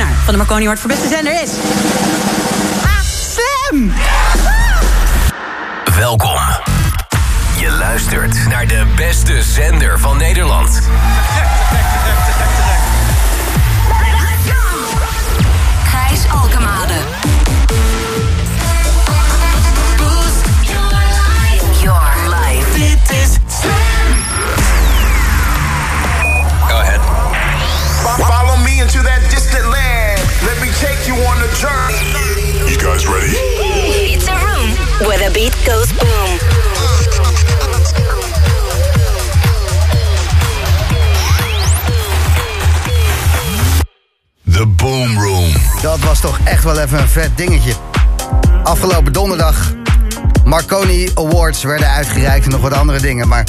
van de Marconi Award voor Beste Zender is... Ah, Slim. Welkom. Je luistert naar de beste zender van Nederland. You guys ready? It's a room where the beat goes boom. The Boom Room. Dat was toch echt wel even een vet dingetje. Afgelopen donderdag Marconi Awards werden uitgereikt en nog wat andere dingen. Maar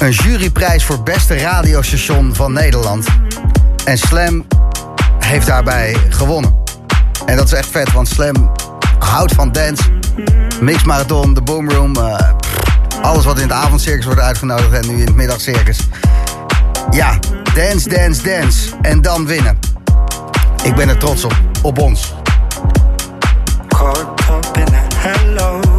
een juryprijs voor beste radiostation van Nederland. En Slam heeft daarbij gewonnen. En dat is echt vet, want Slam houdt van dance. Mix Marathon, de Boomroom. Uh, alles wat in het avondcircus wordt uitgenodigd en nu in het middagcircus. Ja, dance, dance, dance. En dan winnen. Ik ben er trots op. Op ons. Caught hello.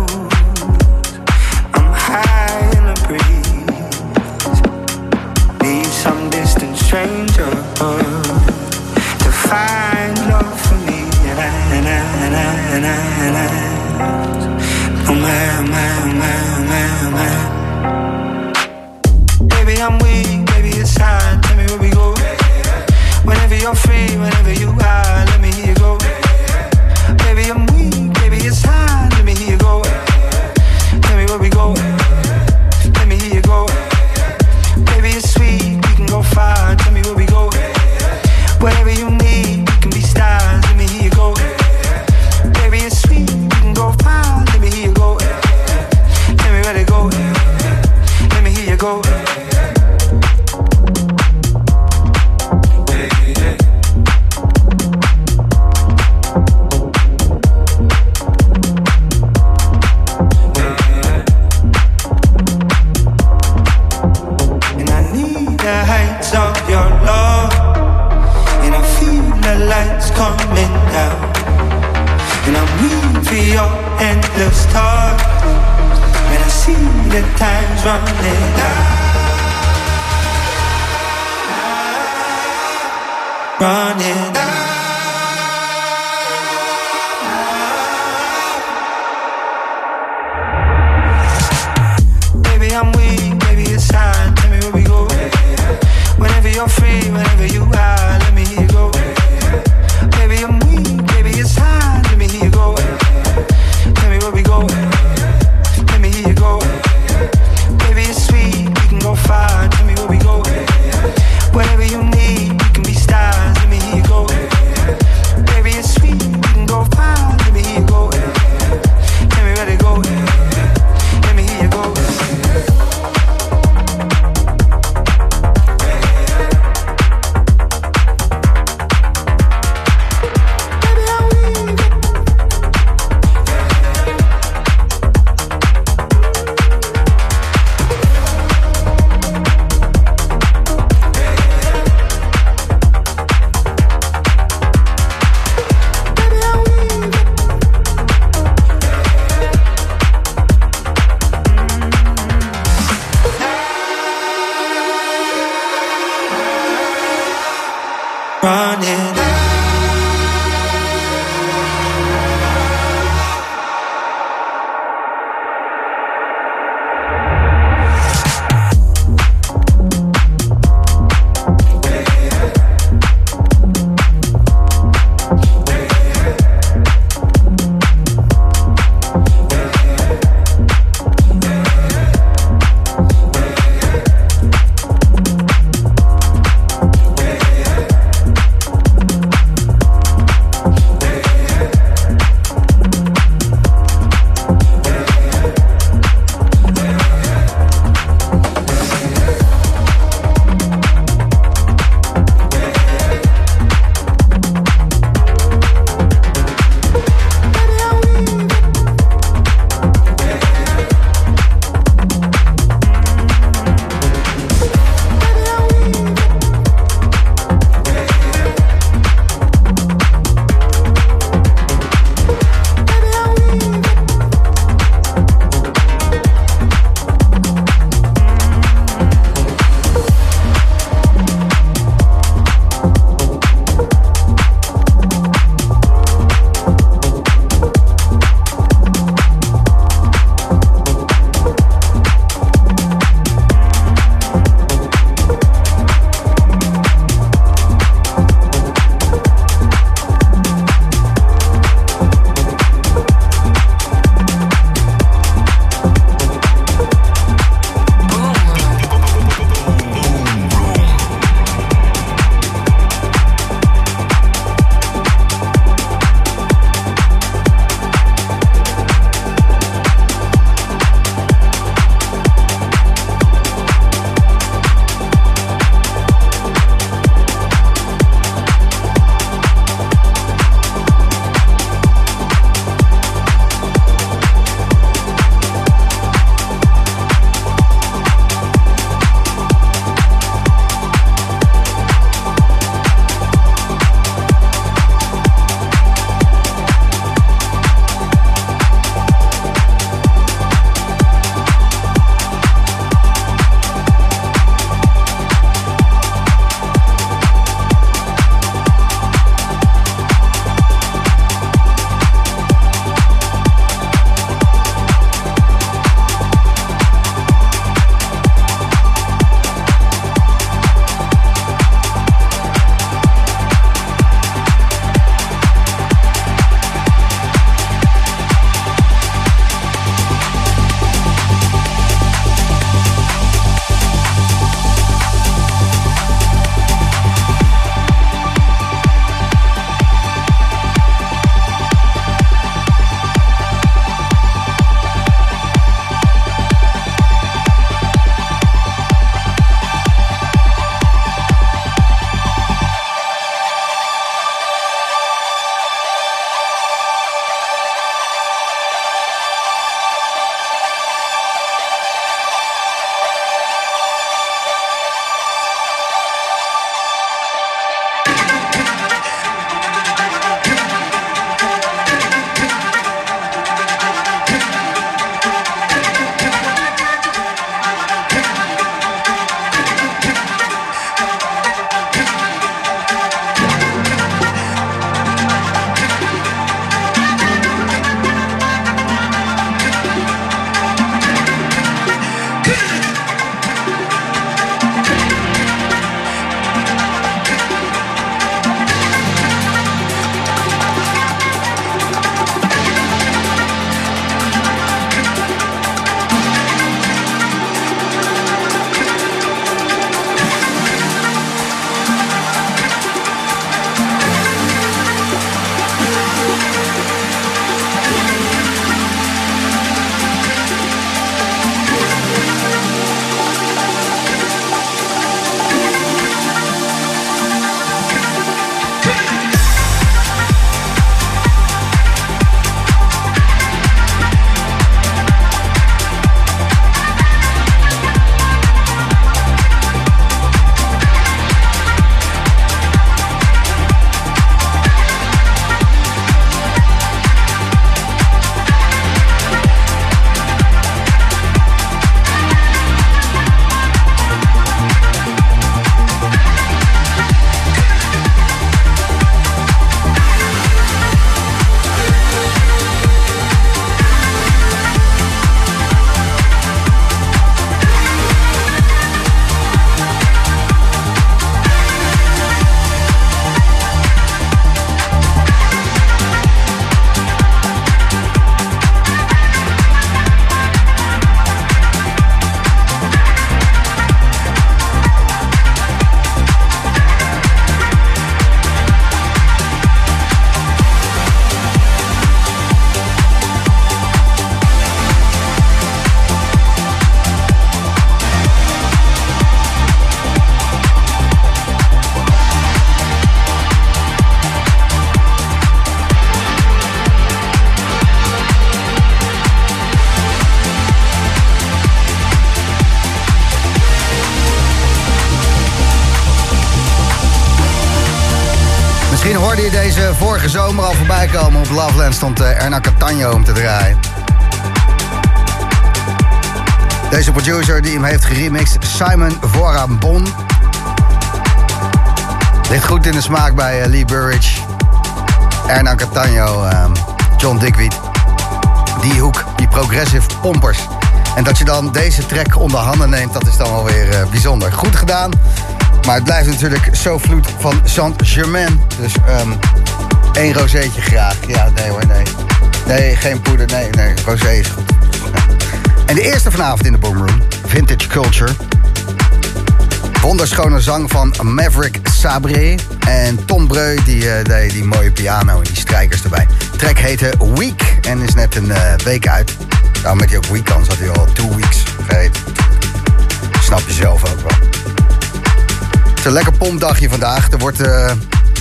Je deze vorige zomer al voorbij komen. Op Loveland stond uh, Erna Catania om te draaien. Deze producer die hem heeft geremixed, Simon Vorambon. Ligt goed in de smaak bij uh, Lee Burridge, Erna Catania, uh, John Dickweed. Die hoek, die progressive pompers. En dat je dan deze track onder handen neemt, dat is dan wel weer uh, bijzonder. Goed gedaan. Maar het blijft natuurlijk zo vloed van Saint-Germain. Dus um, één rozeetje graag. Ja, nee hoor, nee. Nee, geen poeder, nee, nee. Rosé is goed. En de eerste vanavond in de Boomroom, Vintage Culture. Wonderschone zang van Maverick Sabré. En Tom Breu die deed die mooie piano en die strijkers erbij. De track heette Week en is net een uh, week uit. Daarom met hij ook weekends had hij al two weeks vergeten. Snap je zelf ook wel. Een lekker pompdagje vandaag. Er wordt uh,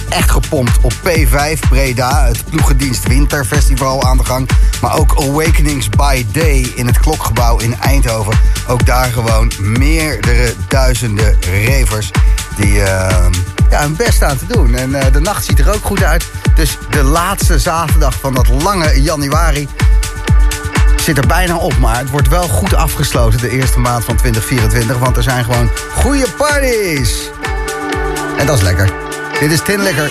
echt gepompt op P5 Breda. Het Ploegendienst Winterfestival aan de gang. Maar ook Awakenings by Day in het Klokgebouw in Eindhoven. Ook daar gewoon meerdere duizenden ravers die uh, ja, hun best aan te doen. En uh, de nacht ziet er ook goed uit. Dus de laatste zaterdag van dat lange januari zit er bijna op. Maar het wordt wel goed afgesloten de eerste maand van 2024. Want er zijn gewoon goede parties. En dat is lekker. Dit is Tin Likker.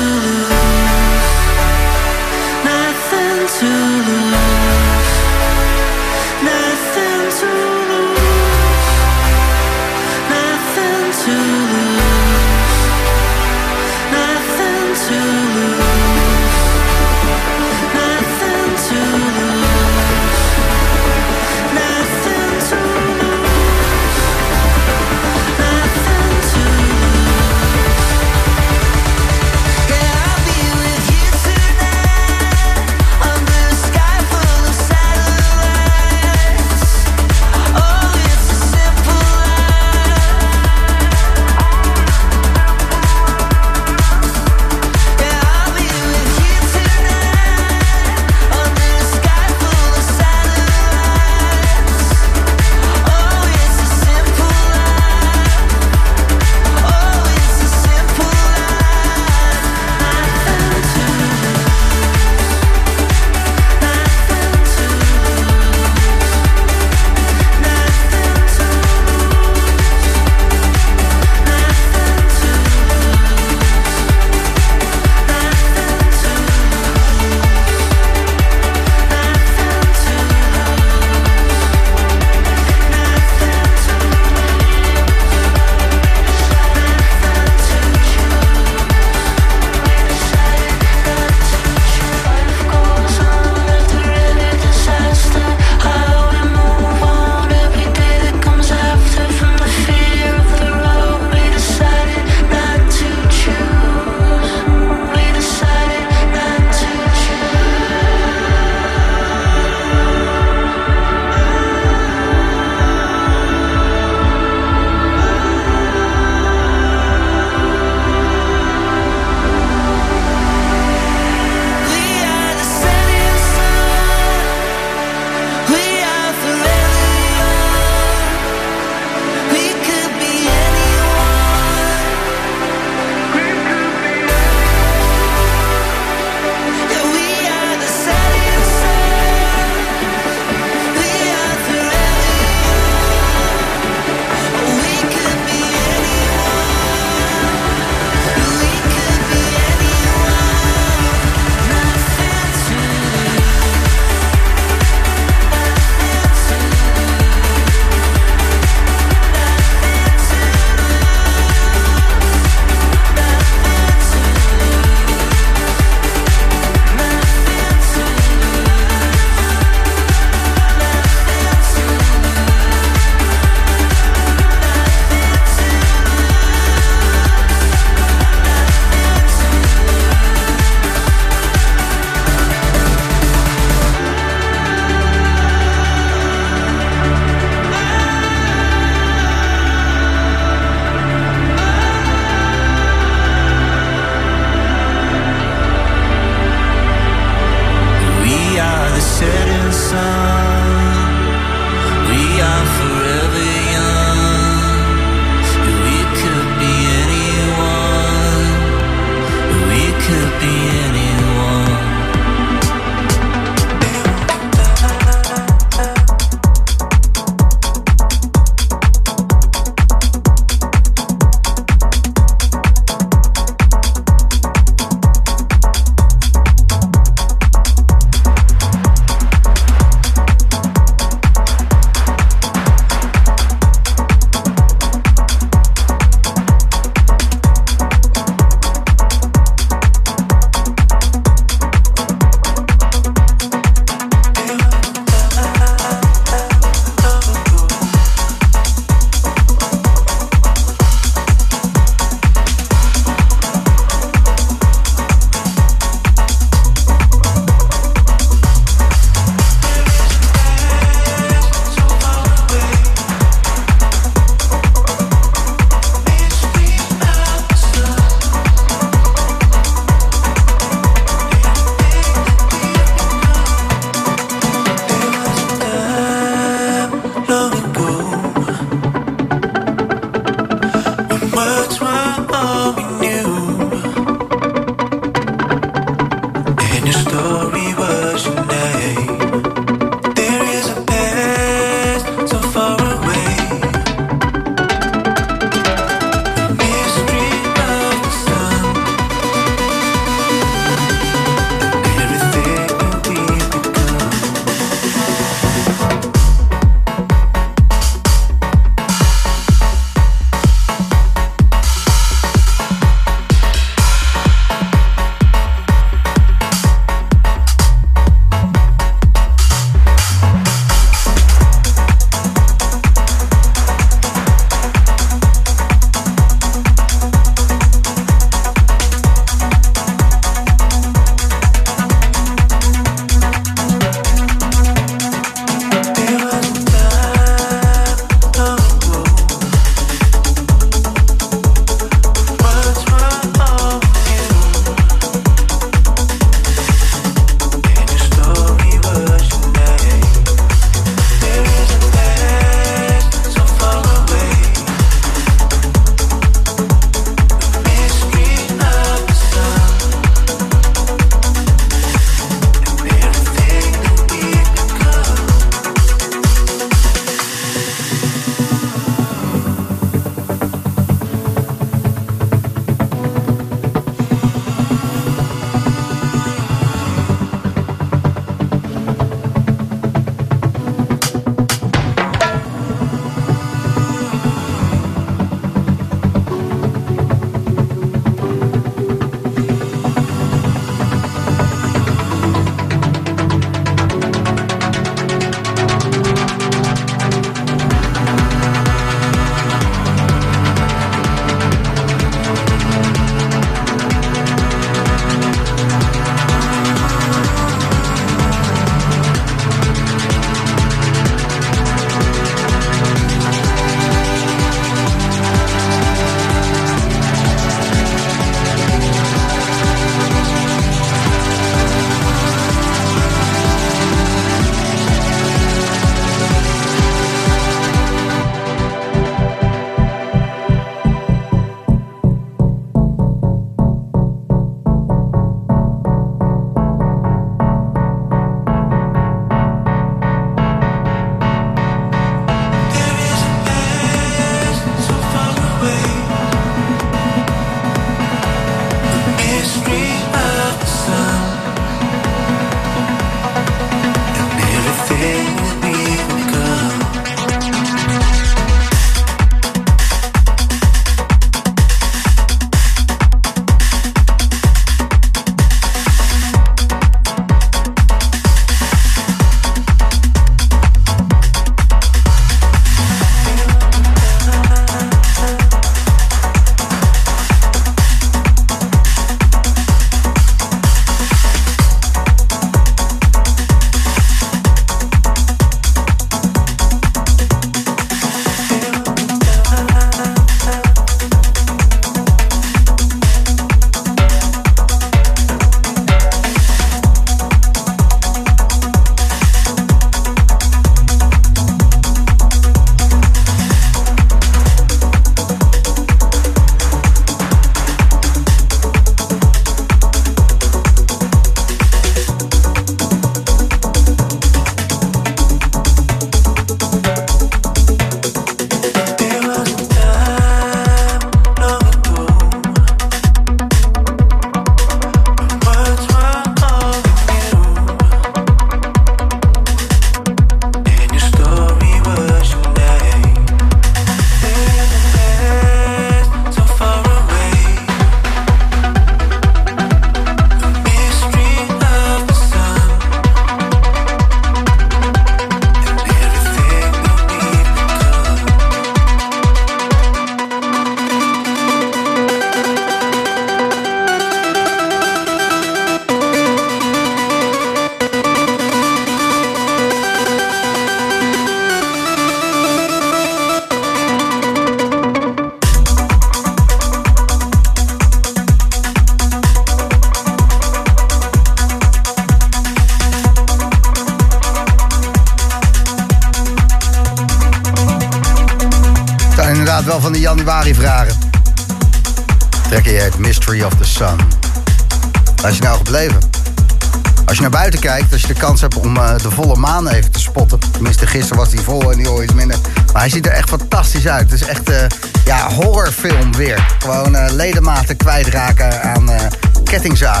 Hij ziet er echt fantastisch uit. Het is echt een ja, horrorfilm weer. Gewoon eh, ledematen kwijtraken aan eh, kettingzaag.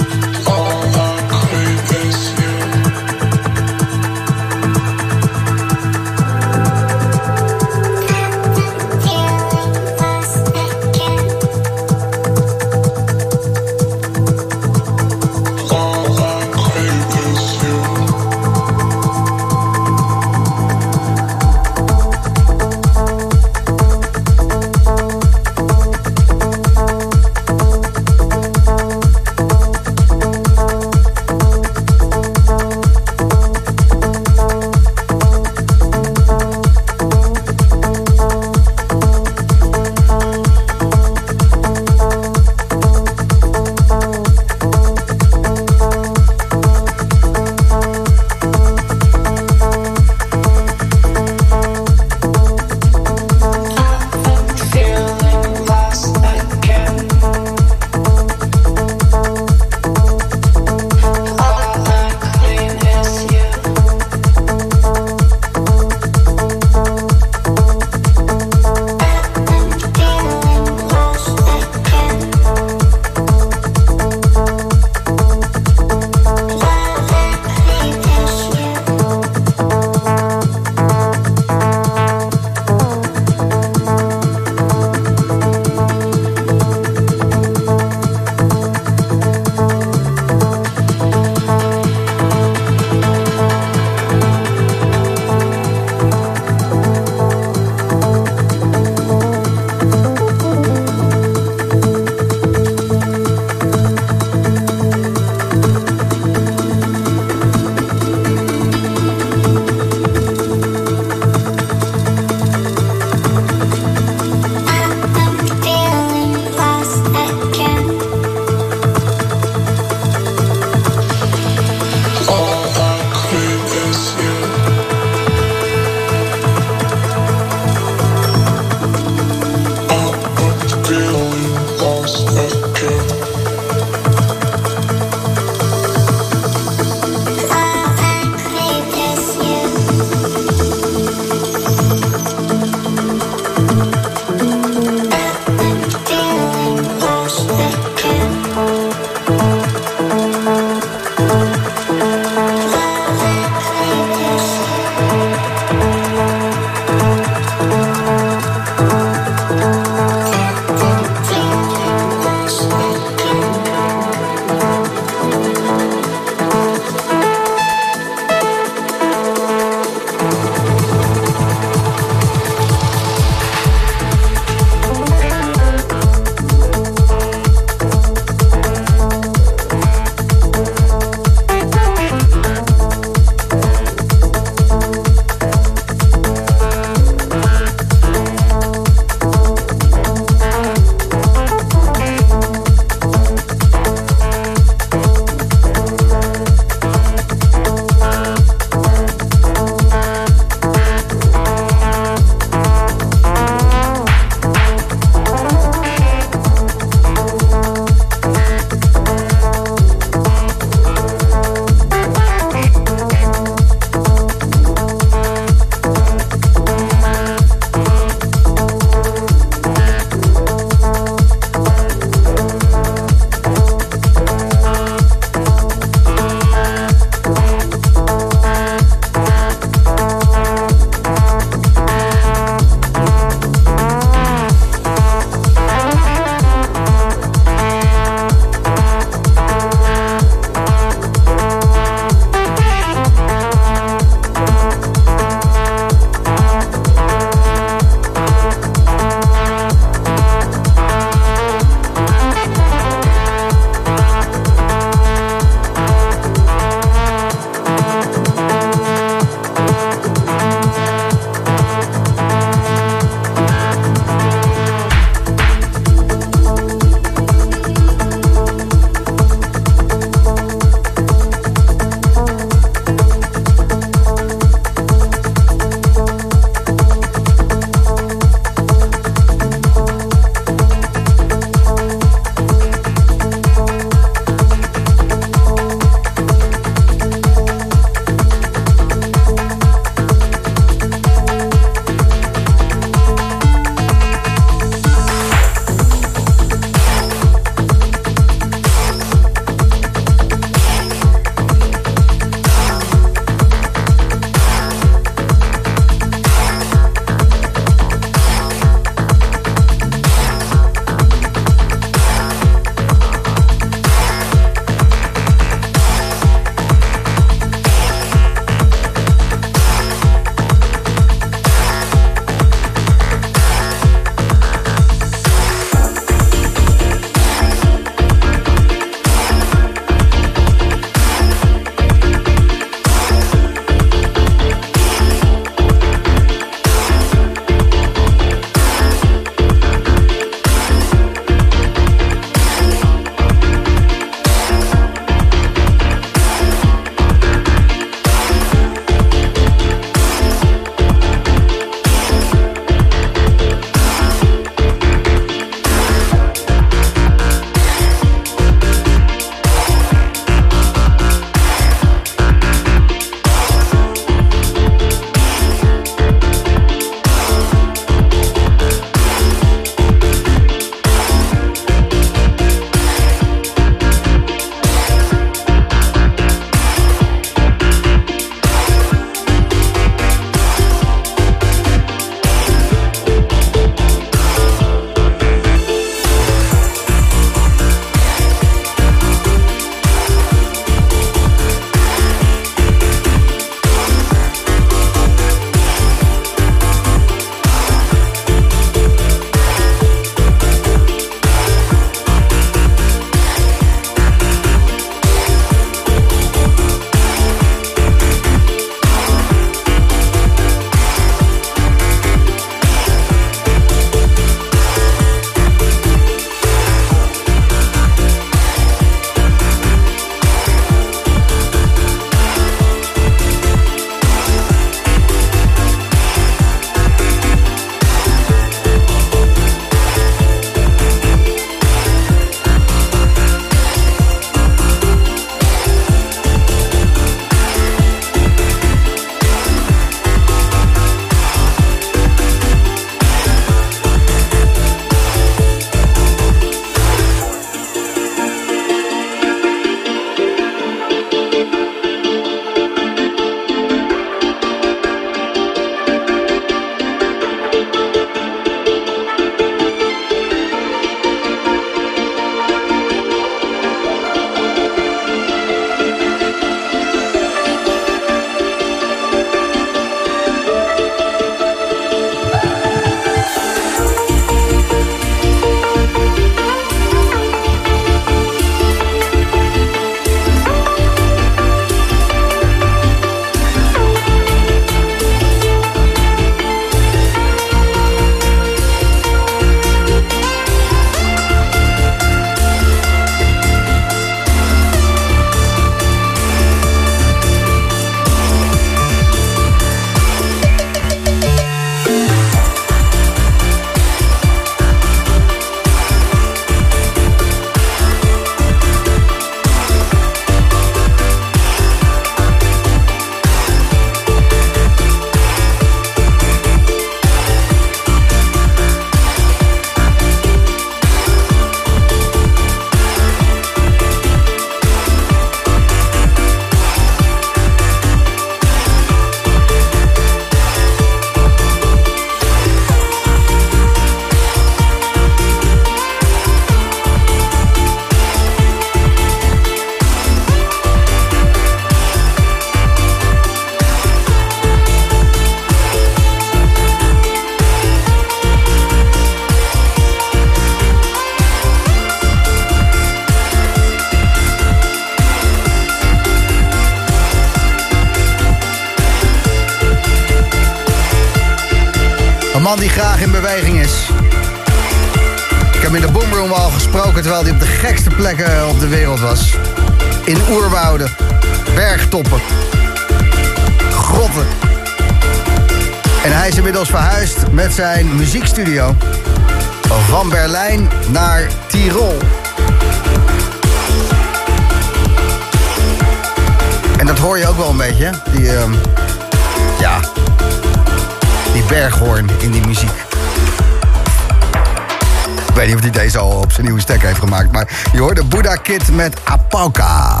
die deze al op zijn nieuwe stek heeft gemaakt. Maar je hoorde Buddha kit met Apauka.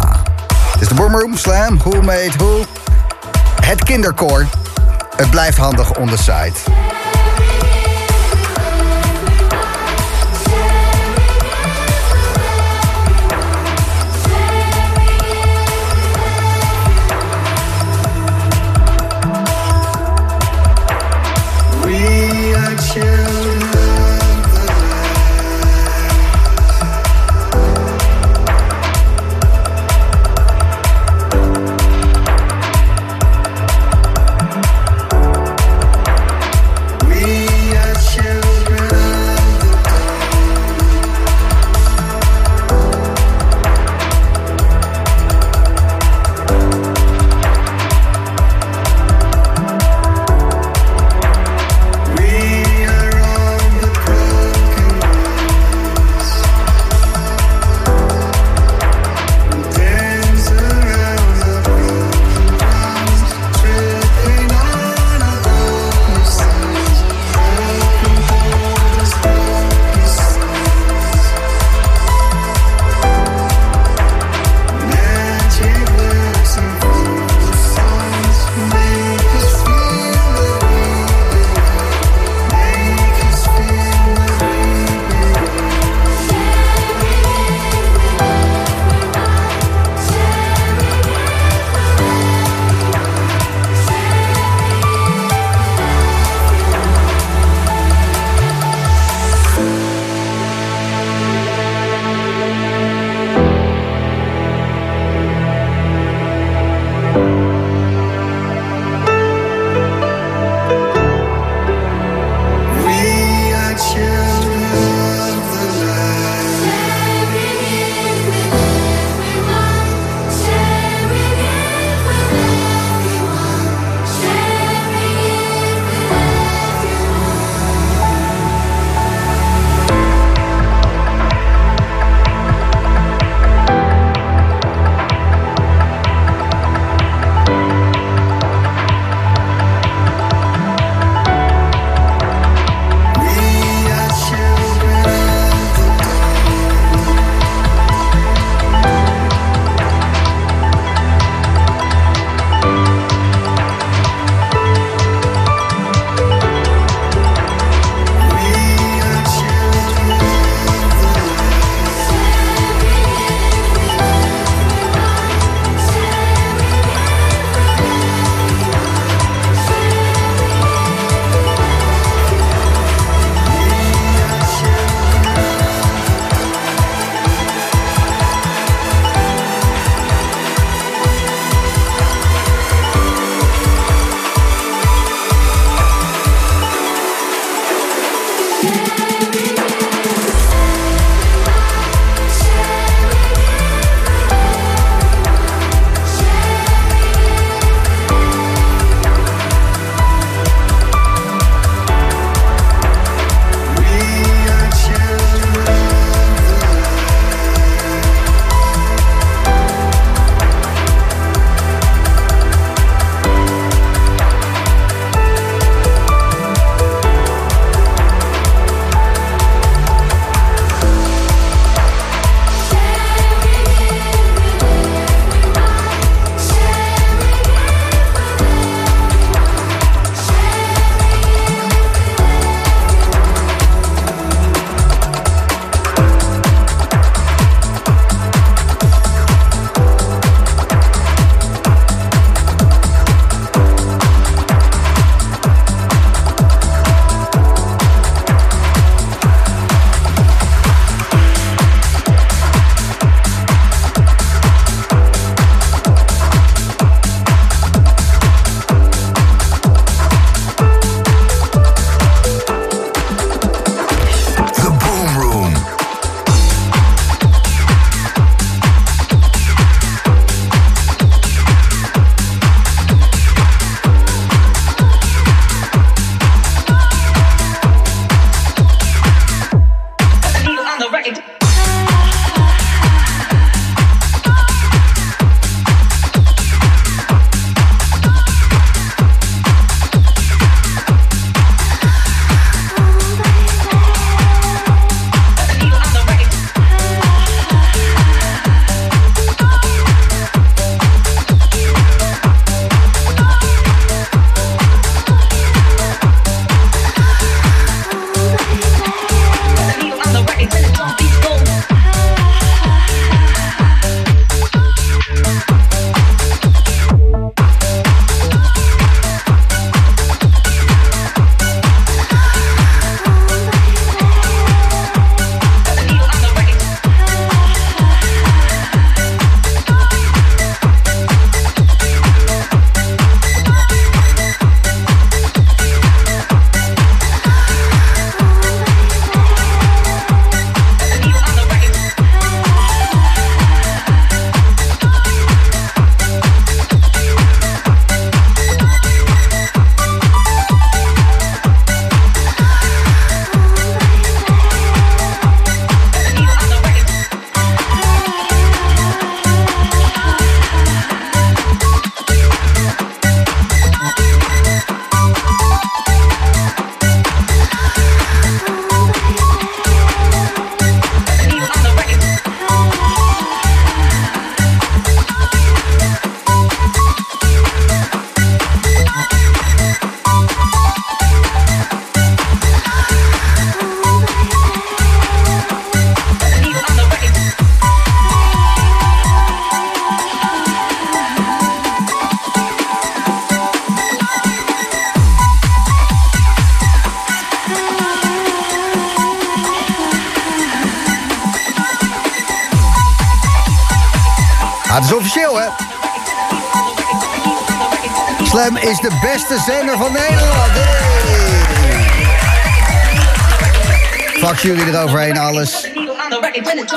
Het is de Boomroom Slam. Who made who? Het kinderkoor. Het blijft handig on the site.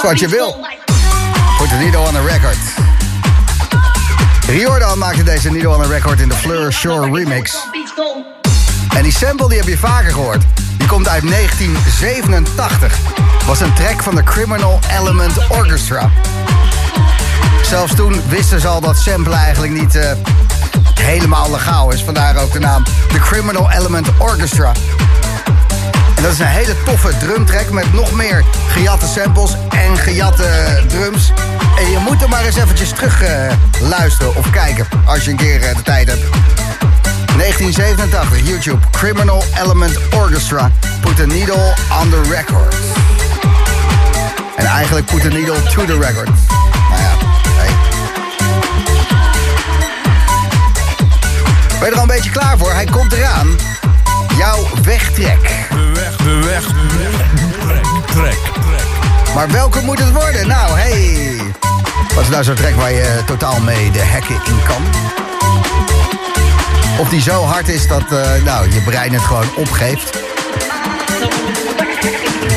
Wat je wil. The needle on the record. Riordan maakte deze needle on the record in de Fleur Shore remix. En die sample die heb je vaker gehoord. Die komt uit 1987. Was een track van de Criminal Element Orchestra. Zelfs toen wisten ze al dat sample eigenlijk niet uh, helemaal legaal is. Vandaar ook de naam The Criminal Element Orchestra. Dat is een hele toffe drumtrack met nog meer gejatte samples en gejatte drums. En je moet er maar eens eventjes terug uh, luisteren of kijken als je een keer uh, de tijd hebt. 1987, YouTube, Criminal Element Orchestra, Put the Needle on the Record. En eigenlijk Put the Needle to the Record. Nou ja, hey. Ben je er al een beetje klaar voor? Hij komt eraan. Jouw wegtrek. De weg. Trek, trek, trek. Maar welke moet het worden? Nou, hey. Wat is nou zo'n trek waar je totaal mee de hekken in kan? Of die zo hard is dat uh, nou, je brein het gewoon opgeeft.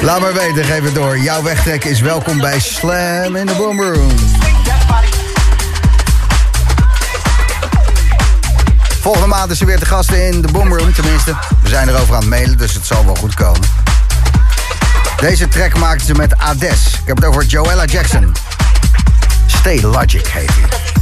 Laat maar weten, geef het door. Jouw wegtrek is welkom bij Slam in the Boom Room. Volgende maand is er weer te gasten in de Boom Room. Tenminste, we zijn erover aan het mailen, dus het zal wel goed komen. Deze track maakten ze met Ades. Ik heb het over Joella Jackson. Stay Logic heet hij.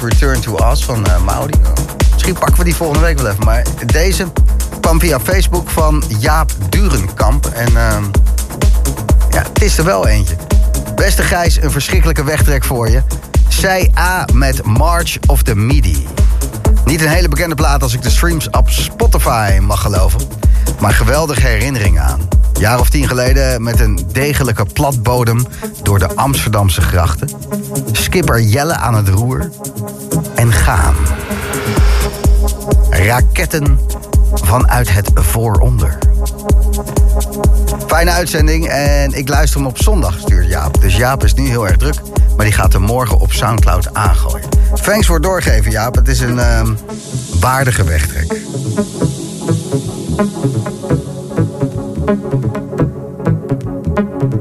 Return to Us van eh, Maudi. Misschien pakken we die volgende week wel even. Maar deze kwam via Facebook van Jaap Durenkamp. En ehm, ja, het is er wel eentje. Beste Gijs, een verschrikkelijke wegtrek voor je. Zij A met March of the Midi. Niet een hele bekende plaat als ik de streams op Spotify mag geloven. Maar geweldige herinneringen aan. Jaar of tien geleden met een degelijke platbodem door de Amsterdamse grachten. Skipper Jelle aan het roer. En gaan. Raketten vanuit het vooronder. Fijne uitzending en ik luister hem op zondag, stuurt Jaap. Dus Jaap is nu heel erg druk, maar die gaat hem morgen op Soundcloud aangooien. Thanks voor doorgeven, Jaap. Het is een ehm, waardige wegtrek. Thank you.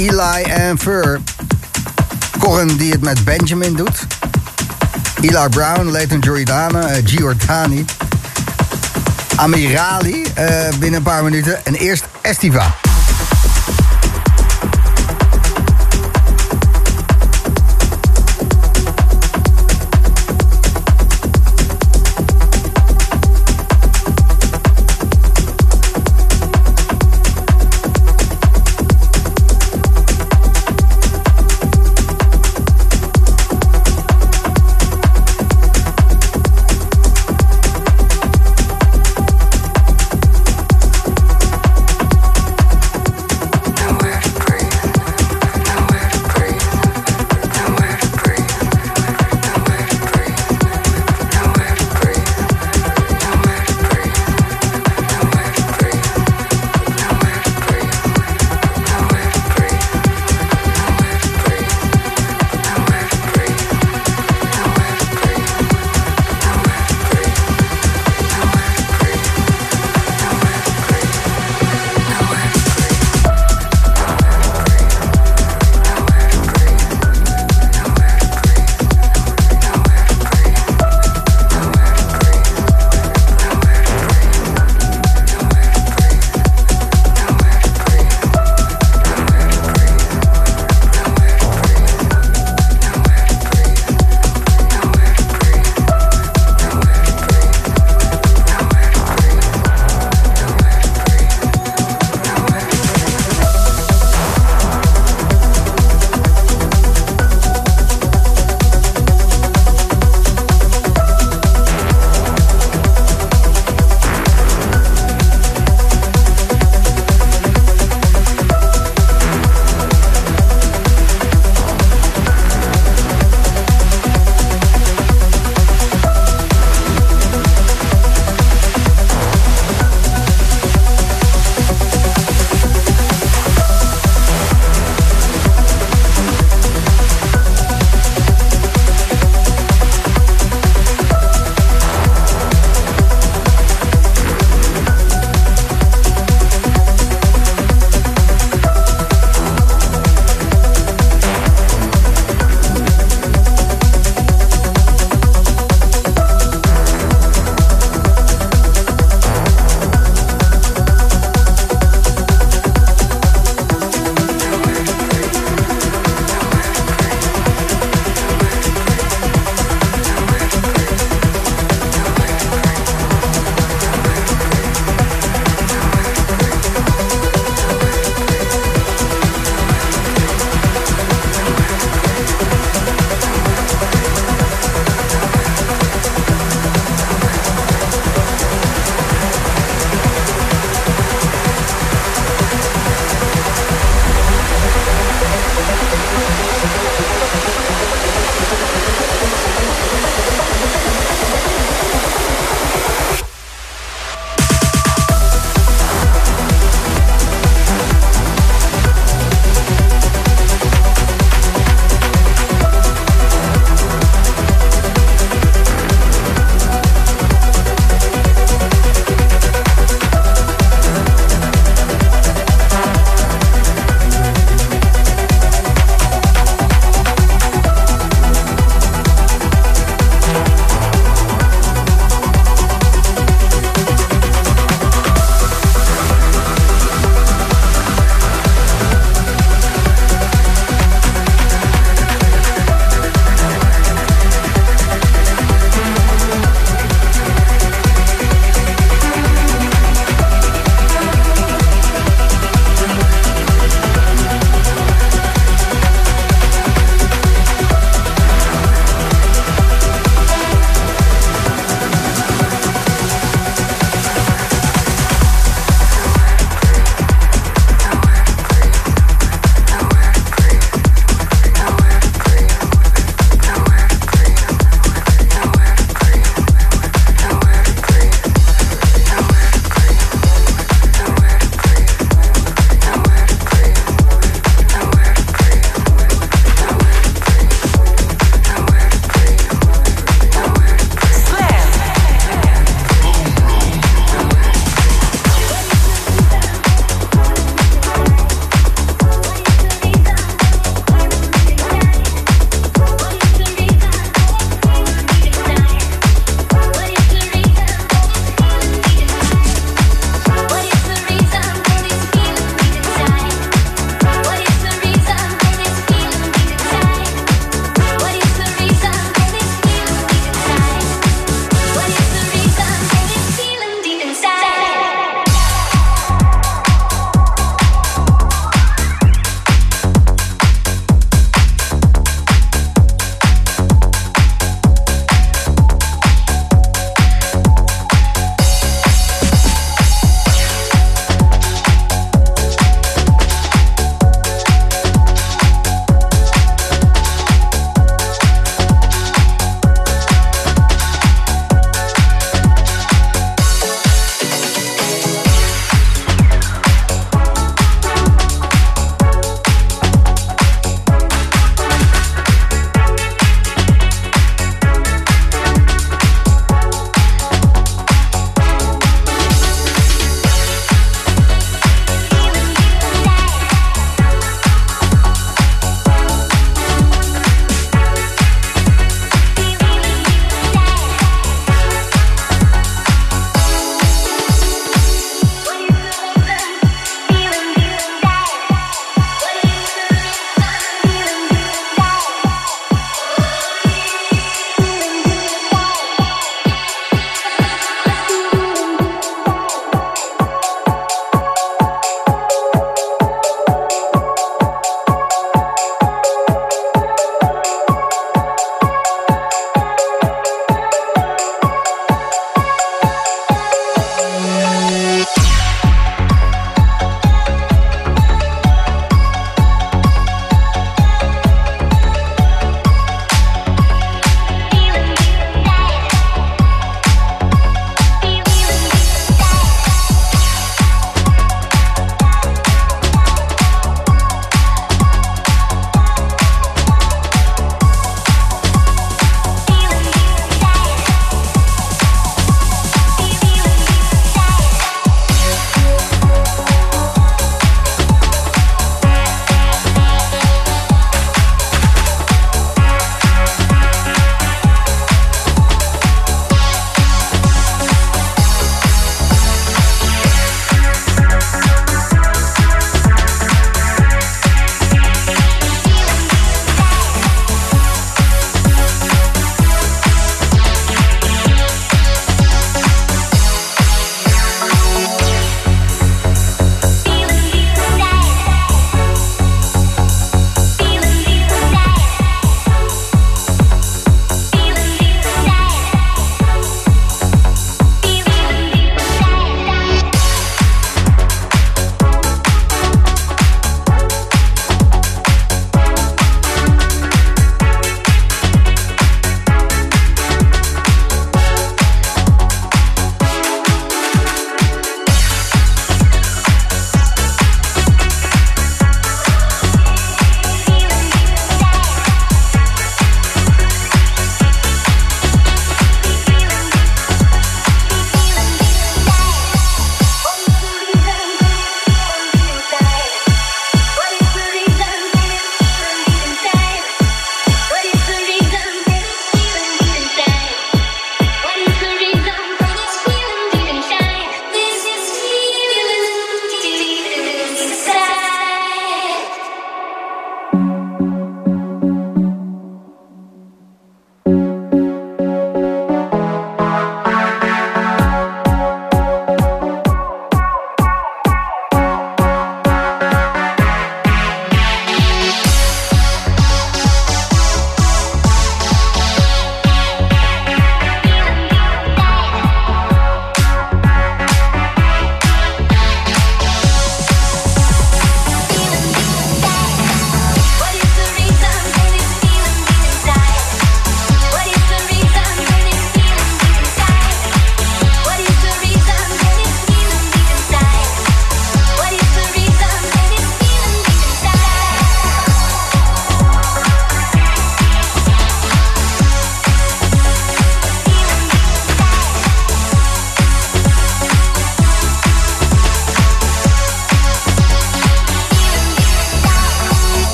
Eli en Fur. Corrin die het met Benjamin doet. Eli Brown, Leighton Giordano, uh, Giordani. Amirali uh, binnen een paar minuten. En eerst Estiva.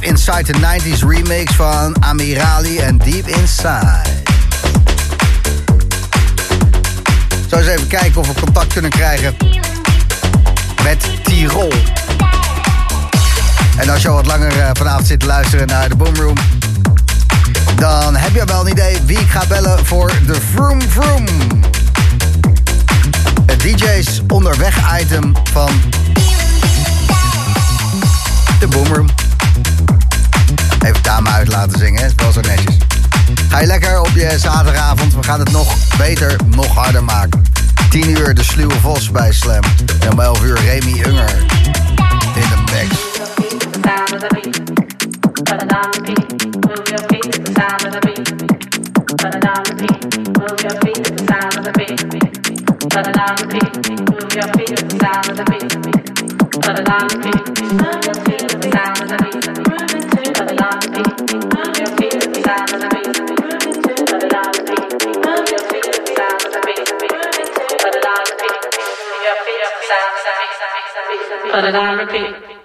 Deep Inside the 90s remix van Amirali en Deep Inside. Zo eens even kijken of we contact kunnen krijgen met Tirol. En als je al wat langer eh, vanavond zit te luisteren naar de Boomroom... dan heb je wel een idee wie ik ga bellen voor de Vroom Vroom. Het DJ's onderweg item van de Boomroom. Even dame uit laten zingen, is wel zo netjes. Ga je lekker op je zaterdagavond, we gaan het nog beter, nog harder maken. 10 uur de Sluwe Vos bij Slam. En om 11 uur Remy Unger in de mix. Put it on repeat.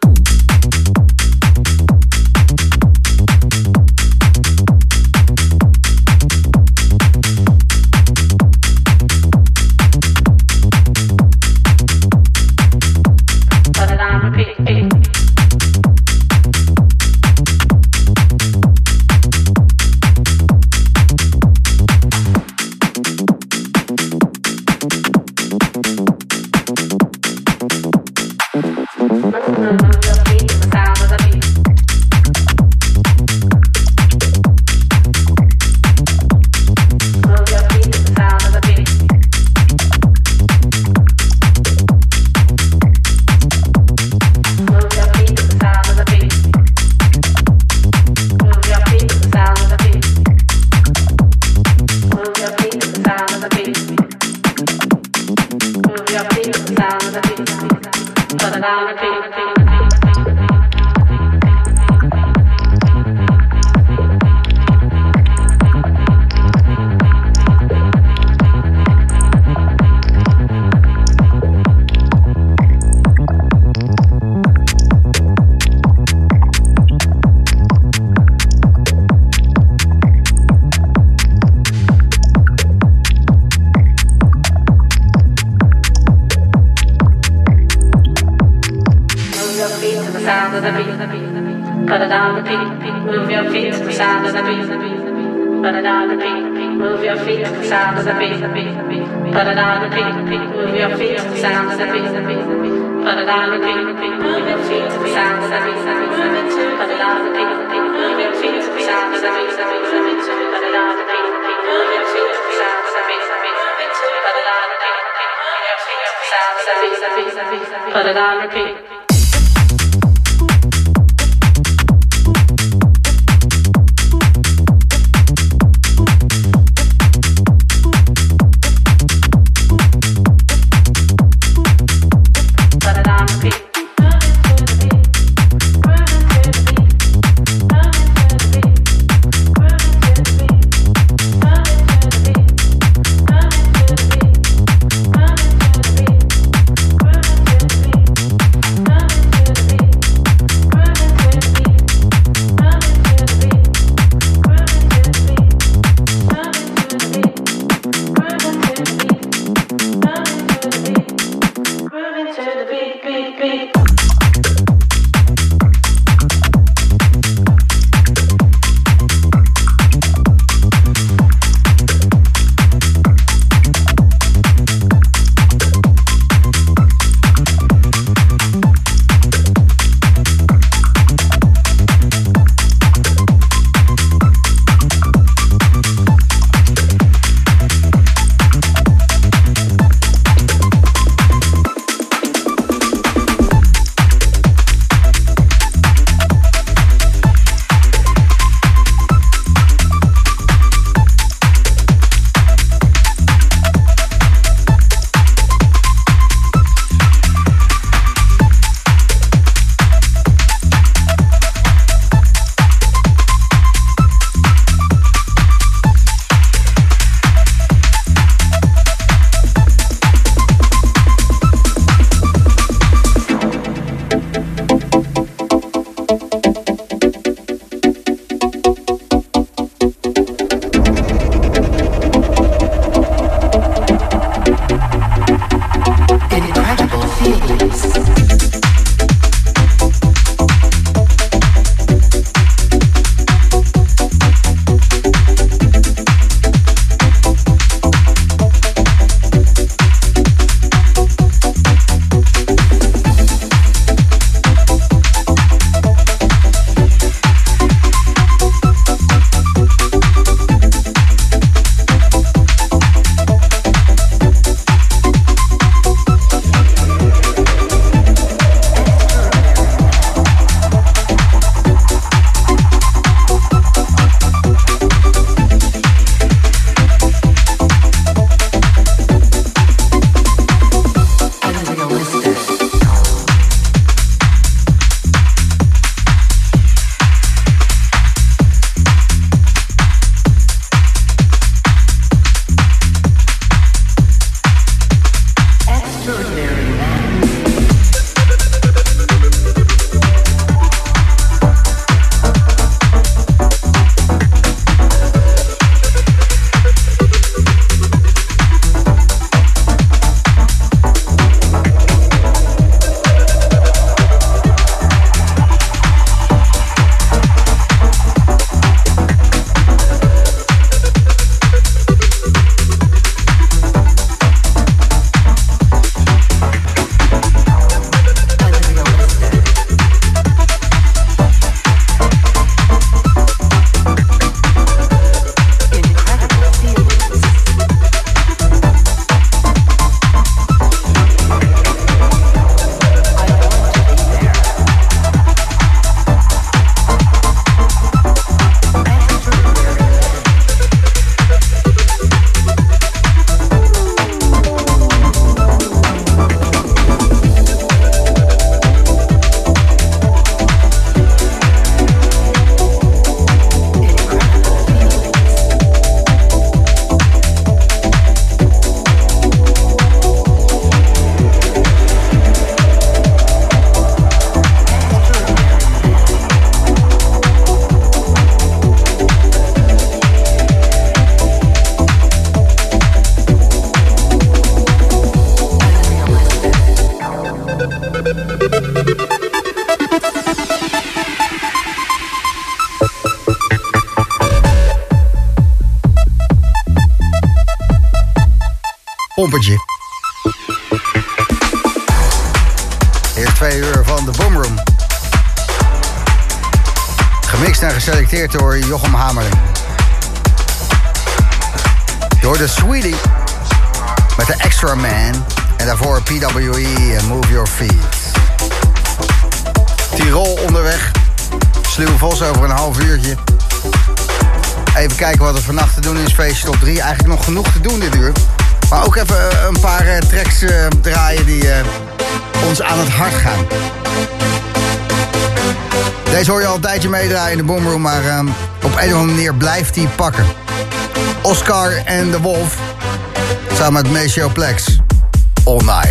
Pompertje. Eerst twee uur van de Boomroom. Gemixt en geselecteerd door Jochem Hamerling. Door de Sweetie met de Extra Man. En daarvoor PWE en Move Your Feet. Tirol onderweg. Sluwe Vos over een half uurtje. Even kijken wat er vannacht te doen is. Feestje top 3. Eigenlijk nog genoeg te doen dit uur. Maar ook even eh, een paar eh, tracks eh, draaien die ons aan het hart gaan. Deze hoor je al een tijdje meedraaien in de Boomroom, maar ehm, op een of andere manier blijft hij pakken. Oscar en de Wolf, samen met Maceo Plex. All Night.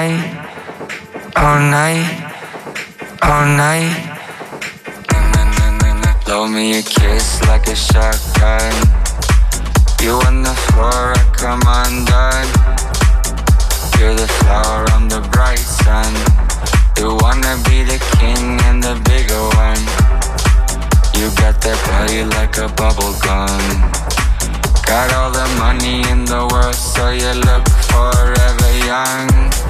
Night. All night. All night. Blow me a kiss like a shotgun. You on the floor, I come undone. You're the flower, I'm the bright sun. You wanna be the king and the bigger one. You got that body like a bubble gum. Got all the money in the world, so you look forever young.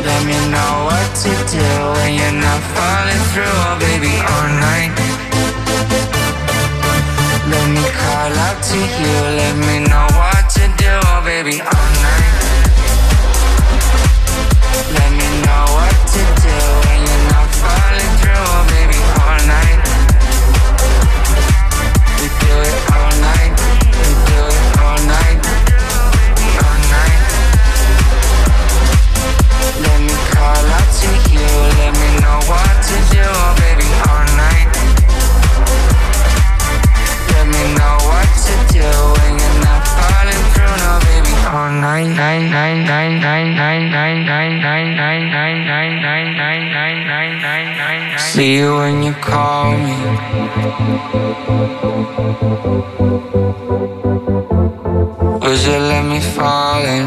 Let me know what to do when you're not falling through, oh baby, all night. Let me call out to you, let me know what to do, oh baby, all See you when you call me. Would you let me fall in?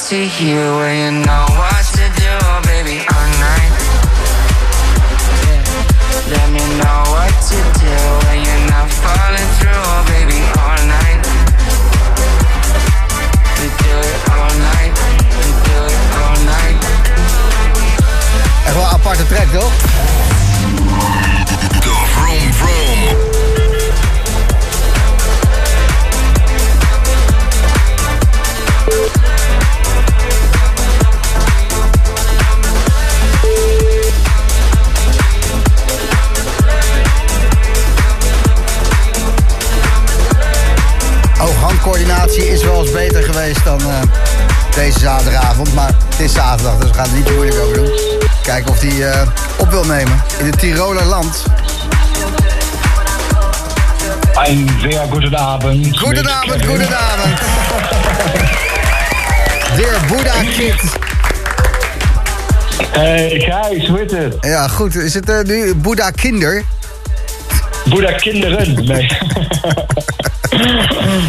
to hear when you know I Oog-handcoördinatie is wel eens beter geweest dan eh, deze zaterdagavond. Maar het is zaterdag, dus we gaan er niet moeilijk over doen. Kijken of hij eh, op wil nemen in het Tiroler land. Een zeer goede avond. Goedenavond, goedenavond. De Buddha Kid. Hey Gijs, hoe is het? Ja, goed. Is het eh, nu Buddha Kinder? Boeddha kinderen? Nee.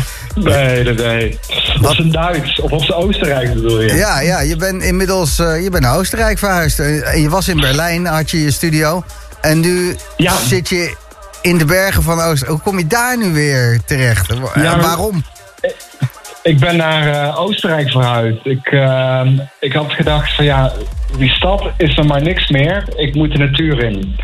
nee, nee, nee. Of ze Duits of of ze Oostenrijk bedoel je? Ja, ja, je bent inmiddels eh, je bent naar Oostenrijk verhuisd. Eh, En je was in Berlijn, had je je studio. En nu Ja. zit je in de bergen van Oostenrijk. Hoe kom je daar nu weer terecht? En wa- Ja, en maar- waarom? Ik ben naar eh, Oostenrijk verhuisd. Ik, eh, ik had gedacht van ja, die stad is er maar niks meer. Ik moet de natuur in.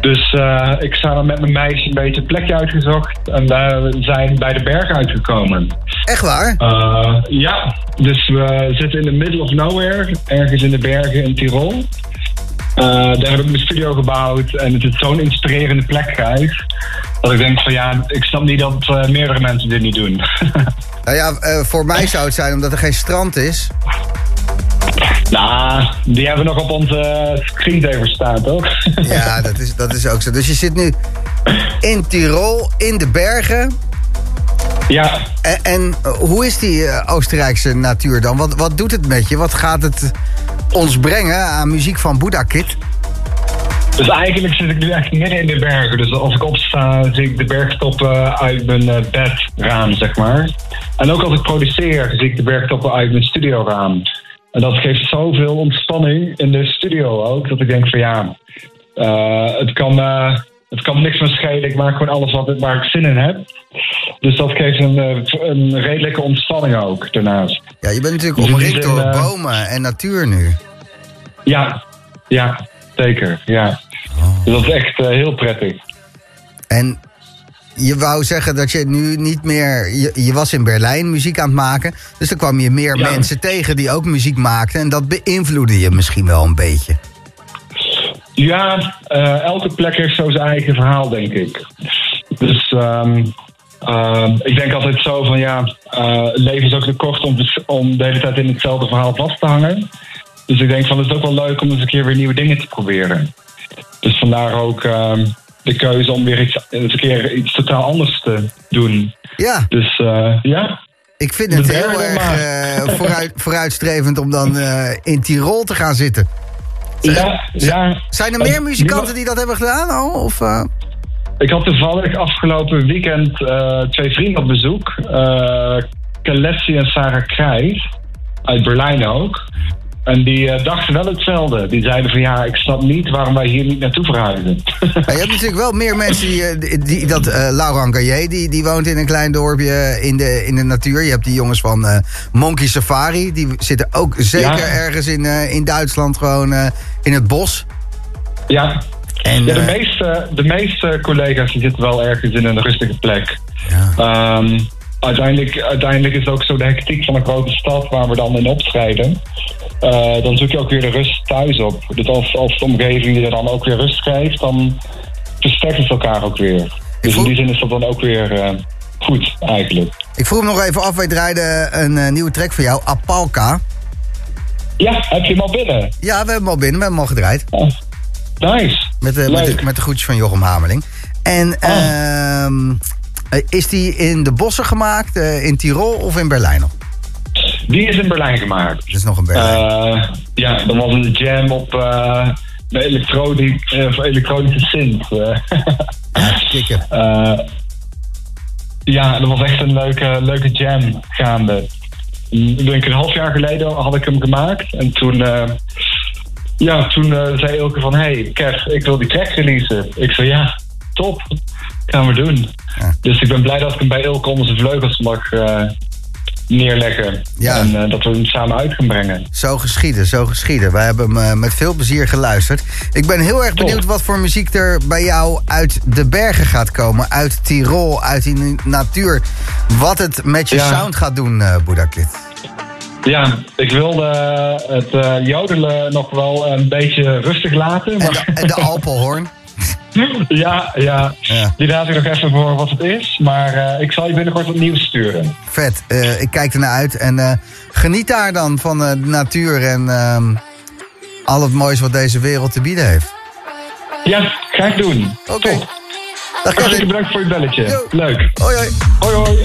Dus eh, ik samen met mijn meisje een beetje een plekje uitgezocht. En we zijn bij de bergen uitgekomen. Echt waar? Eh, ja, dus we zitten in the middle of nowhere, ergens in de bergen in Tirol. Eh, daar heb ik mijn studio gebouwd en het is zo'n inspirerende plek, Gijs. Dat ik denk van ja, ik snap niet dat meerdere mensen dit niet doen. Nou ja, voor mij zou het zijn omdat er geen strand is. Nou, die hebben we nog op onze screensaver staan, toch? Ja, dat is, dat is ook zo. Dus je zit nu in Tirol, in de bergen. ja, En, en eh, hoe is die eh, Oostenrijkse natuur dan? Wat, wat doet het met je? Wat gaat het ons brengen aan muziek van Buddha Kid? dus eigenlijk zit ik nu echt midden in de bergen. Dus als ik opsta, zie ik de bergtoppen uit mijn eh, bedraam, zeg maar. En ook als ik produceer, zie ik de bergtoppen uit mijn studioraam. En dat geeft zoveel ontspanning in de studio ook, dat ik denk van ja, eh, het, kan, eh, het kan niks meer schelen. Ik maak gewoon alles wat, waar ik zin in heb. Dus dat geeft een, eh, een redelijke ontspanning ook daarnaast. Ja, je bent natuurlijk Dus omringd door bomen en natuur nu. Ja, ja, zeker. Ja. Dus dat is echt heel prettig. En je wou zeggen dat je nu niet meer... Je, je was in Berlijn muziek aan het maken. Dus dan kwam je meer Ja. mensen tegen die ook muziek maakten. En dat beïnvloedde je misschien wel een beetje. Ja, eh, elke plek heeft zo zijn eigen verhaal, denk ik. Dus ehm, ehm, ik denk altijd zo van ja, het leven is ook te kort om, om de hele tijd in hetzelfde verhaal vast te hangen. Dus ik denk van het is ook wel leuk om eens een keer weer nieuwe dingen te proberen. Dus vandaar ook ehm, de keuze om weer iets, een keer iets totaal anders te doen. Ja, Dus eh, ja, ik vind het heel erg eh, vooruit, vooruitstrevend om dan eh, in Tirol te gaan zitten. ja, ja. Zijn er meer muzikanten die dat hebben gedaan al? Of? Ik had toevallig afgelopen weekend twee vrienden op bezoek. Kalessi en Sarah Krijs. Uit Berlijn ook. En die eh, dachten wel hetzelfde. Die zeiden van ja, ik snap niet waarom wij hier niet naartoe verhuizen. Ja, je hebt natuurlijk wel meer mensen die... eh, die, die- dat, eh Laurent Gaillet, die, die woont in een klein dorpje in de, in de natuur. Je hebt die jongens van Monkey Safari. Die zitten ook zeker Ja. ergens in, in Duitsland gewoon in het bos. ja. En, ja, de meeste, de meeste collega's die zitten wel ergens in een rustige plek. Ja. Ehm, uiteindelijk, uiteindelijk is het ook zo de hectiek van een grote stad waar we dan in opstrijden. Eh, dan zoek je ook weer de rust thuis op. Dus als, als de omgeving je dan ook weer rust geeft, dan versterkt het elkaar ook weer. Dus in die zin is dat dan ook weer eh, goed, eigenlijk. Ik vroeg hem nog even af, wij draaiden een eh, nieuwe track voor jou, Apalka. Ja, heb je hem al binnen? Ja, we hebben hem al binnen, we hebben hem al gedraaid. Oh, nice. Met de, met, de, Leuk. met de groetjes van Jochem Hameling. En ehm, eh, is die in de bossen gemaakt, in Tirol of in Berlijn nog? Die is in Berlijn gemaakt. Dat is nog een Berlijn. Eh, ja, dat was een jam op eh de elektroniek, eh, elektronische synth. Kikken. Eh, ja, dat was echt een leuke, leuke jam gaande. Ik denk een half jaar geleden had ik hem gemaakt. En toen, ja, toen zei Ilke van... Hey, Kev, ik wil die track releasen. Ik zei, ja, top. Gaan we doen. Dus ik ben blij dat ik hem bij Ilke onder zijn vleugels mag neerleggen. Ja. En eh, dat we hem samen uit gaan brengen. Zo geschieden, zo geschieden. Wij hebben hem eh, met veel plezier geluisterd. Ik ben heel erg benieuwd wat voor muziek er bij jou uit de bergen gaat komen. Uit Tirol, uit die natuur. Wat het met je Ja. sound gaat doen, eh Boedaklit. Ja, ik wilde het eh, jodelen nog wel een beetje rustig laten. Maar... En de Alpenhoorn. ja, ja, die laat ik nog even voor wat het is. Maar eh, ik zal je binnenkort wat nieuws sturen. Vet, eh, ik kijk ernaar uit. En eh, geniet daar dan van de natuur en ehm, al het moois wat deze wereld te bieden heeft. Ja, ga ik doen. Oké. Hartstikke bedankt voor je belletje. Leuk. Hoi hoi. Hoi hoi.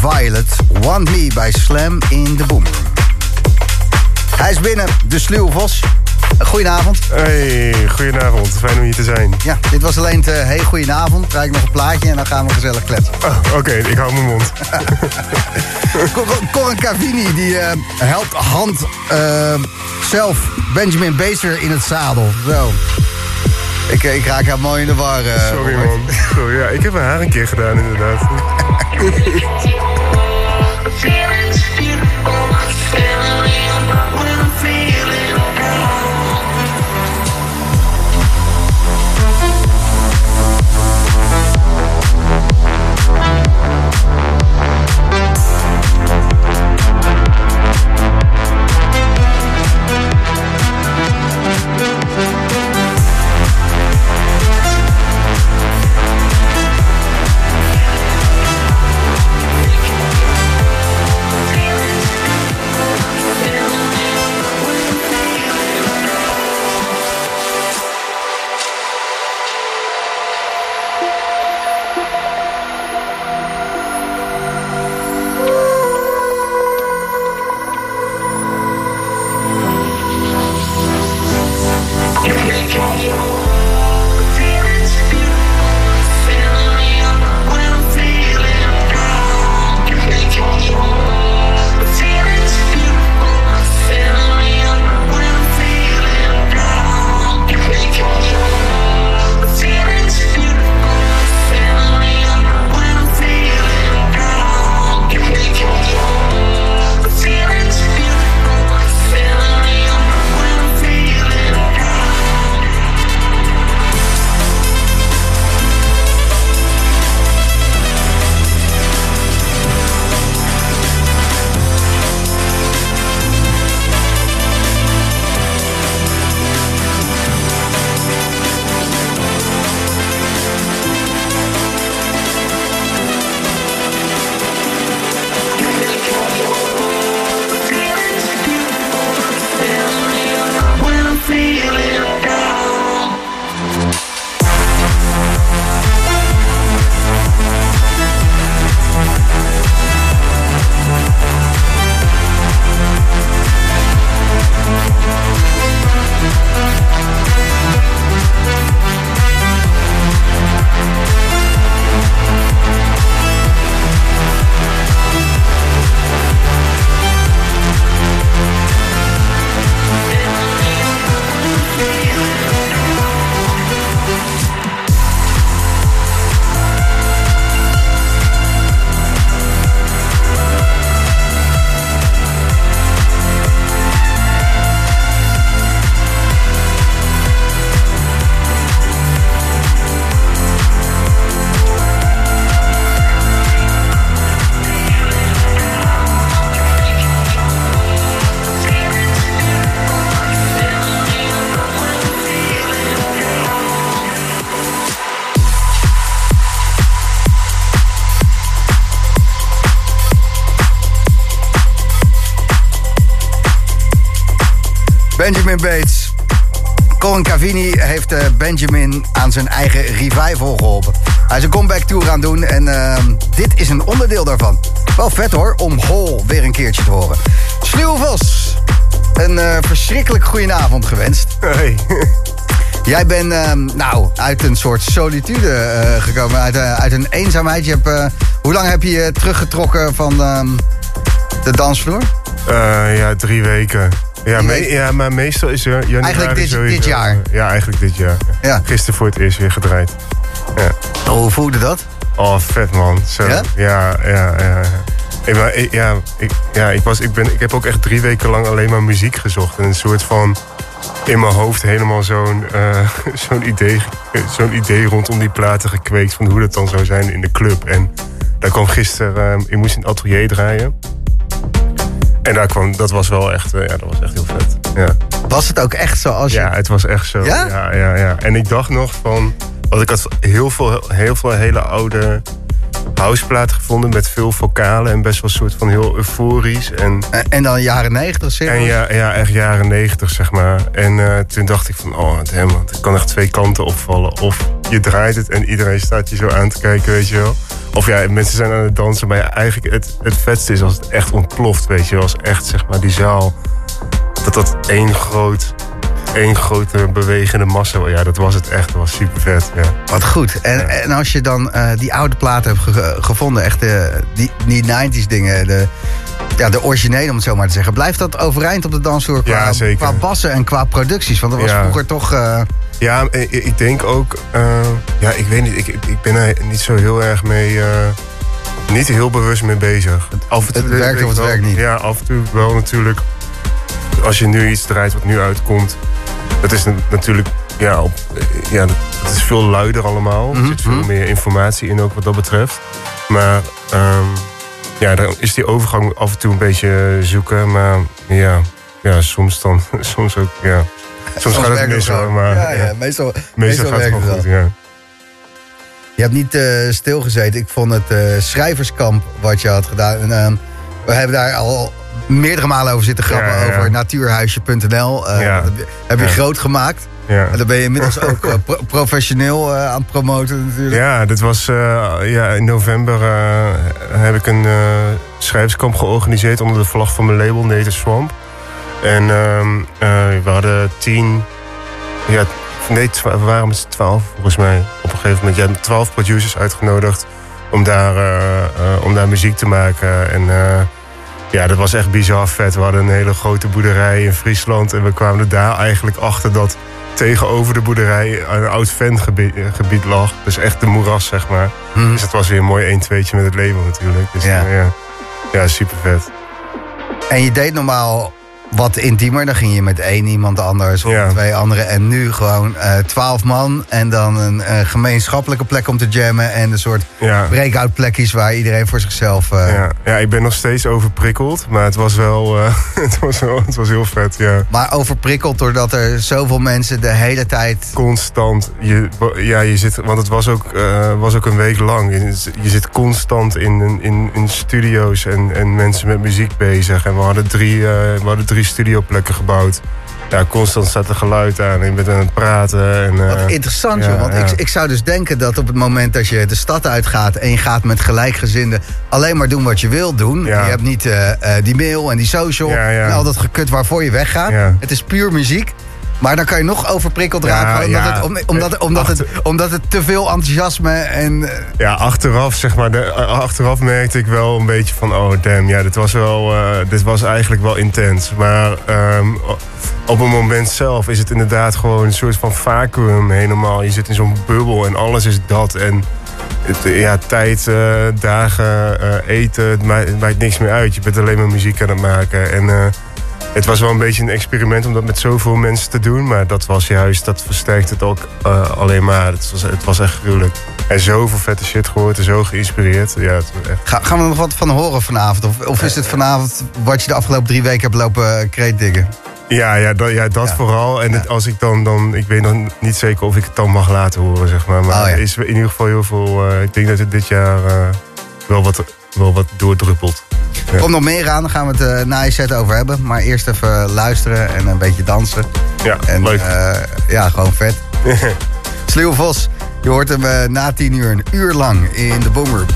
Violet. Want Me bij Slam in de Boom. Hij is binnen, de sluwe vos. Goedenavond. Hey, goedenavond. Fijn om hier te zijn. Ja, dit was alleen het uh, hey, goedenavond. Krijg ik nog een plaatje en dan gaan we gezellig kletsen. Oh, Oké, ik hou mijn mond. Corin Cavini die uh, helpt hand uh, zelf Benjamin Bezer in het zadel. Zo. Ik, ik raak heel mooi in de war. Sorry man. Sorry, ja, ik heb mijn haar een keer gedaan inderdaad. Colin Cavini heeft uh, Benjamin aan zijn eigen revival geholpen. Hij is een comeback tour aan doen en uh, dit is een onderdeel daarvan. Wel vet hoor, om Hol weer een keertje te horen. Sluw Vos, een uh, verschrikkelijk goedenavond gewenst. Hey. Jij bent nou, uit een soort solitude gekomen, uit, uit, een eenzaamheid. Je hebt, hoe lang heb je je teruggetrokken van ehm, de dansvloer? ja, drie weken. Ja, me, ja, maar meestal is er januari Eigenlijk dit, sowieso, dit jaar? Ja, eigenlijk dit jaar. Ja. Gisteren voor het eerst weer gedraaid. Ja. Oh, hoe voelde dat? Oh, vet man. Zo. Ja? Ja, ja, ja. Ik, maar, ik, ja, ik, ja ik, was, ik, ben, ik heb ook echt drie weken lang alleen maar muziek gezocht. En een soort van in mijn hoofd helemaal zo'n uh, zo'n idee, zo'n idee rondom die platen gekweekt... van hoe dat dan zou zijn in de club. En daar kwam gisteren... Uh, ik moest in het atelier draaien. En daar kwam, dat was wel echt, uh, ja, dat was echt heel vet. Ja. Was het ook echt zo als je... Ja, het was echt zo. Ja? Ja, ja, ja. En ik dacht nog van, want ik had heel veel, heel veel hele oude houseplaat gevonden met veel vocalen en best wel een soort van heel euforisch. En, En, en dan jaren negentig, zeg en ja, ja, echt jaren negentig, zeg maar. En eh, toen dacht ik van, oh, damn, want het kan echt twee kanten opvallen. Of je draait het en iedereen staat je zo aan te kijken, weet je wel. Of ja, mensen zijn aan het dansen, maar ja, eigenlijk het, het vetste is als het echt ontploft, weet je. Als echt, zeg maar, die zaal, dat dat één groot... één grote bewegende massa. Ja, dat was het echt. Dat was super vet. Ja. Wat goed. En, en als je dan eh, die oude platen hebt ge- gevonden, echt die, die 90s dingen, de, ja, de originele om het zo maar te zeggen, blijft dat overeind op de dansvloer qua, Ja, qua bassen en qua producties? Want dat was vroeger toch. eh, Ja, ik, ik denk ook... eh, ja, ik weet niet. Ik, ik- ben er niet zo heel erg mee... eh, niet heel bewust mee bezig. Af en toe, Het werkt of het wel- werkt niet. Ja, af en toe wel natuurlijk. Als je nu iets draait wat nu uitkomt... Dat is na- natuurlijk... Ja, op, ja, dat is veel luider allemaal. Mhm, Er zit veel meer informatie in ook wat dat betreft. Maar... ehm, ja, dan is die overgang af en toe een beetje zoeken. Maar ja, ja soms dan... Soms ook, ja... Soms, gaat het mis hoor, maar... ja, ja, meestal, Meestal gaat het wel het goed, ja. Je hebt niet eh, stilgezeten. Ik vond het eh, schrijverskamp wat je had gedaan. En, ehm, we hebben daar al meerdere malen over zitten grappen. Ja, ja, ja. Over natuurhuisje.nl. Eh, Ja. dat heb je, groot gemaakt. Ja. En dan ben je inmiddels ook pro- professioneel aan het promoten natuurlijk. Ja, dit was ja, in november heb ik een schrijverskamp georganiseerd onder de vlag van mijn label Native Swamp. En ehm, eh, we hadden tien, ja, nee, we waren met z'n twaalf volgens mij. Op een gegeven moment, ja, twaalf producers uitgenodigd om daar, eh, eh, om daar muziek te maken. En ja, dat was echt bizar vet. We hadden een hele grote boerderij in Friesland en we kwamen er daar eigenlijk achter dat tegenover de boerderij een oud ventgebied eh, gebied lag. Dus echt de moeras, zeg maar. Mhm. Dus het was weer een mooi 1 2 met het label natuurlijk. Dus ja, ja. ja super vet. En je deed normaal wat intiemer. Dan ging je met één iemand anders of Ja. twee anderen. En nu gewoon eh, twaalf man. En dan een gemeenschappelijke plek om te jammen. En een soort Ja. breakout plekjes waar iedereen voor zichzelf... eh, Ja, ja, ik ben nog steeds overprikkeld, maar het was wel, eh, het was wel het was heel vet, ja. Maar overprikkeld doordat er zoveel mensen de hele tijd... Constant, je, ja, je zit, want het was ook, was ook een week lang. Je, je zit constant in, in, in studio's en, en mensen met muziek bezig. En we hadden drie, we hadden drie studioplekken gebouwd. Ja, constant staat er geluid aan je bent aan het praten. En, eh, Wat interessant, ja, joh. Want ja. ik, ik zou dus denken dat op het moment dat je de stad uitgaat... en je gaat met gelijkgezinden alleen maar doen wat je wil doen... Ja. je hebt niet eh, eh, die mail en die social en al dat gekut waarvoor je weggaat. Het is puur muziek. Maar dan kan je nog overprikkeld Ja, raken... Omdat, ja. het, om- omdat, omdat, het, omdat het te veel enthousiasme en... eh, Ja, achteraf, zeg maar, de, achteraf merkte ik wel een beetje van, oh damn, ja, dit was wel, eh, dit was eigenlijk wel intens. Maar ehm, op het moment zelf is het inderdaad gewoon een soort van vacuüm helemaal. Je zit in zo'n bubbel en alles is dat. En het, ja, tijd, eh, dagen, eten, het maakt, het maakt niks meer uit. Je bent alleen maar muziek aan het maken. En het was wel een beetje een experiment om dat met zoveel mensen te doen. Maar dat was juist, dat versterkt het ook eh, alleen maar. Het was, het was echt gruwelijk. En zoveel vette shit gehoord en zo geïnspireerd. Ja, het was echt... Ga- gaan we er nog wat van horen vanavond? Of, of is het vanavond wat je de afgelopen drie weken hebt lopen kreetdiggen? Ja, ja, dat, ja, dat vooral. En het- als ik dan, dan, ik weet nog niet zeker of ik het dan mag laten horen, zeg maar. Maar Oh, ja. is in ieder geval heel veel. eh, ik denk dat het dit jaar eh, wel, wat, wel wat doordruppelt. Ja. Komt nog meer aan, daar gaan we het eh, na je set over hebben. Maar eerst even luisteren en een beetje dansen. Ja, en, leuk. eh, ja, gewoon vet. Sluwe Vos, je hoort hem eh, na tien uur, een uur lang in de Boomroom.